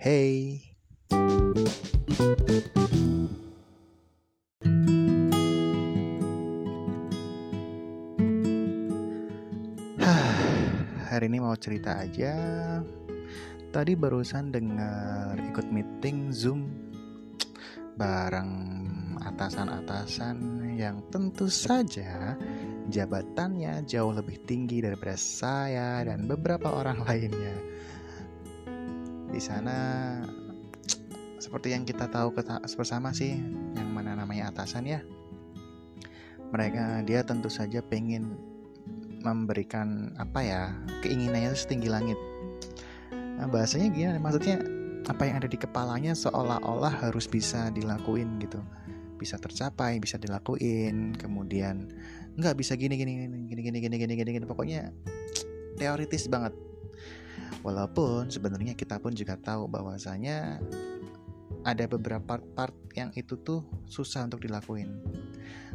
Hey. Hari ini mau cerita aja. Tadi barusan dengar ikut meeting Zoom bareng atasan-atasan yang tentu saja jabatannya jauh lebih tinggi daripada saya dan beberapa orang lainnya. Di sana seperti yang kita tahu bersama sih, yang mana namanya atasan ya. Mereka dia tentu saja pengen memberikan apa ya keinginannya setinggi langit nah, bahasanya gimana maksudnya apa yang ada di kepalanya seolah-olah harus bisa dilakuin gitu bisa tercapai bisa dilakuin kemudian nggak bisa gini gini gini gini gini gini gini gini, gini. pokoknya teoritis banget walaupun sebenarnya kita pun juga tahu bahwasanya ada beberapa part-part yang itu tuh susah untuk dilakuin.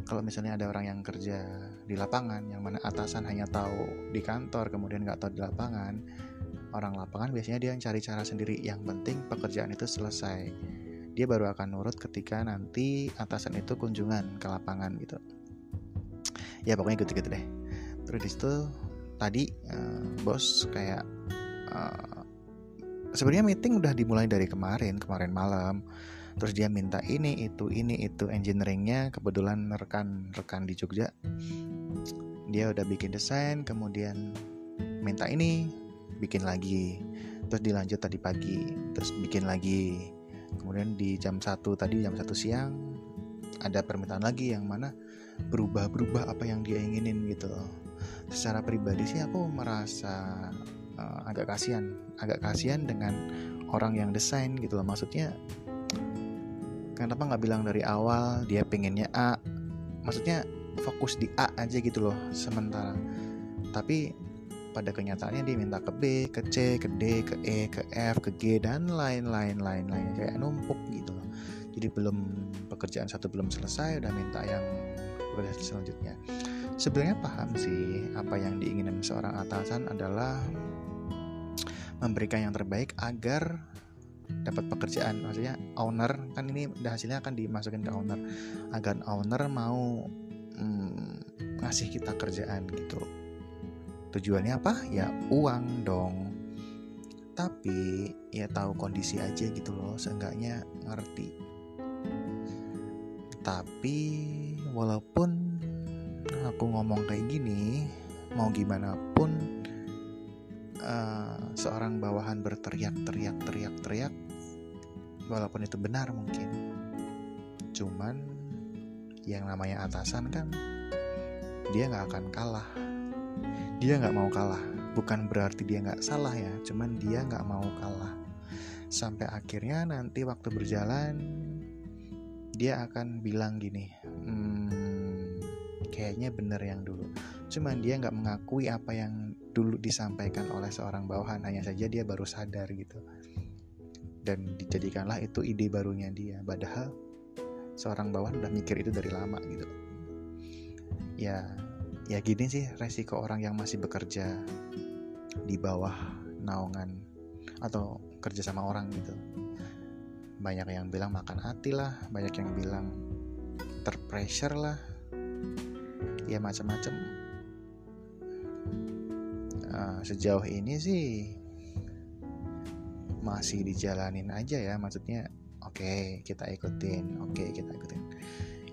Kalau misalnya ada orang yang kerja di lapangan yang mana atasan hanya tahu di kantor kemudian nggak tahu di lapangan orang lapangan biasanya dia yang cari cara sendiri. Yang penting pekerjaan itu selesai. Dia baru akan nurut ketika nanti atasan itu kunjungan ke lapangan gitu. Ya pokoknya gitu-gitu deh. Terus di situ tadi uh, bos kayak uh, sebenarnya meeting udah dimulai dari kemarin kemarin malam. Terus dia minta ini itu ini itu engineeringnya. Kebetulan rekan-rekan di Jogja dia udah bikin desain kemudian minta ini bikin lagi. Terus dilanjut tadi pagi terus bikin lagi. Kemudian di jam satu tadi jam satu siang ada permintaan lagi yang mana berubah-berubah apa yang dia inginin gitu secara pribadi sih aku merasa uh, agak kasihan agak kasihan dengan orang yang desain gitu loh maksudnya kenapa nggak bilang dari awal dia pengennya A maksudnya fokus di A aja gitu loh sementara tapi pada kenyataannya dia minta ke B, ke C, ke D, ke E, ke F, ke G dan lain-lain lain-lain kayak numpuk gitu loh. Jadi belum pekerjaan satu belum selesai udah minta yang pekerjaan selanjutnya. Sebenarnya paham sih apa yang diinginkan seorang atasan adalah memberikan yang terbaik agar dapat pekerjaan. Maksudnya owner kan ini hasilnya akan dimasukin ke owner. Agar owner mau hmm, ngasih kita kerjaan gitu. Tujuannya apa? Ya uang dong. Tapi ya tahu kondisi aja gitu loh seenggaknya ngerti. Tapi walaupun aku ngomong kayak gini mau gimana pun uh, seorang bawahan berteriak teriak teriak teriak. Walaupun itu benar mungkin. Cuman yang namanya atasan kan dia nggak akan kalah. Dia nggak mau kalah. Bukan berarti dia nggak salah ya cuman dia nggak mau kalah. Sampai akhirnya nanti waktu berjalan dia akan bilang gini hmm, kayaknya bener yang dulu. Cuman dia nggak mengakui apa yang dulu disampaikan oleh seorang bawahan hanya saja dia baru sadar gitu. Dan dijadikanlah itu ide barunya dia. Padahal seorang bawahan udah mikir itu dari lama gitu. Ya ya gini sih resiko orang yang masih bekerja di bawah naungan atau kerja sama orang gitu. Banyak yang bilang makan hati lah banyak yang bilang terpressure lah. Ya macam-macam uh, sejauh ini sih masih dijalanin aja ya maksudnya oke okay, kita ikutin oke okay, kita ikutin.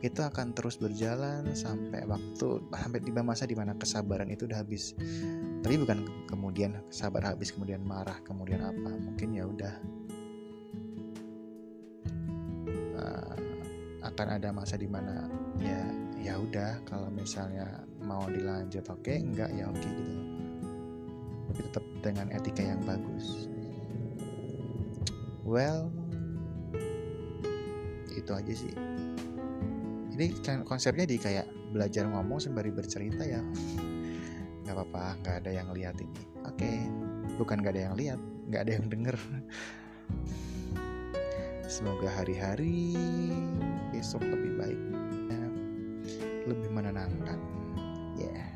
Itu akan terus berjalan sampai waktu sampai tiba masa di mana kesabaran itu udah habis. Tapi bukan kemudian sabar habis kemudian marah kemudian apa mungkin ya udah. Uh, akan ada masa di mana ya ya udah kalau misalnya mau dilanjut oke okay, enggak ya oke okay, gitu tapi tetap dengan etika yang bagus. Well itu aja sih. Ini kan konsepnya di kayak belajar ngomong sembari bercerita ya. Nggak apa-apa nggak ada yang lihat ini. Oke okay. bukan nggak ada yang lihat nggak ada yang denger. Semoga hari-hari besok lebih baik lebih menenangkan. Ya yeah.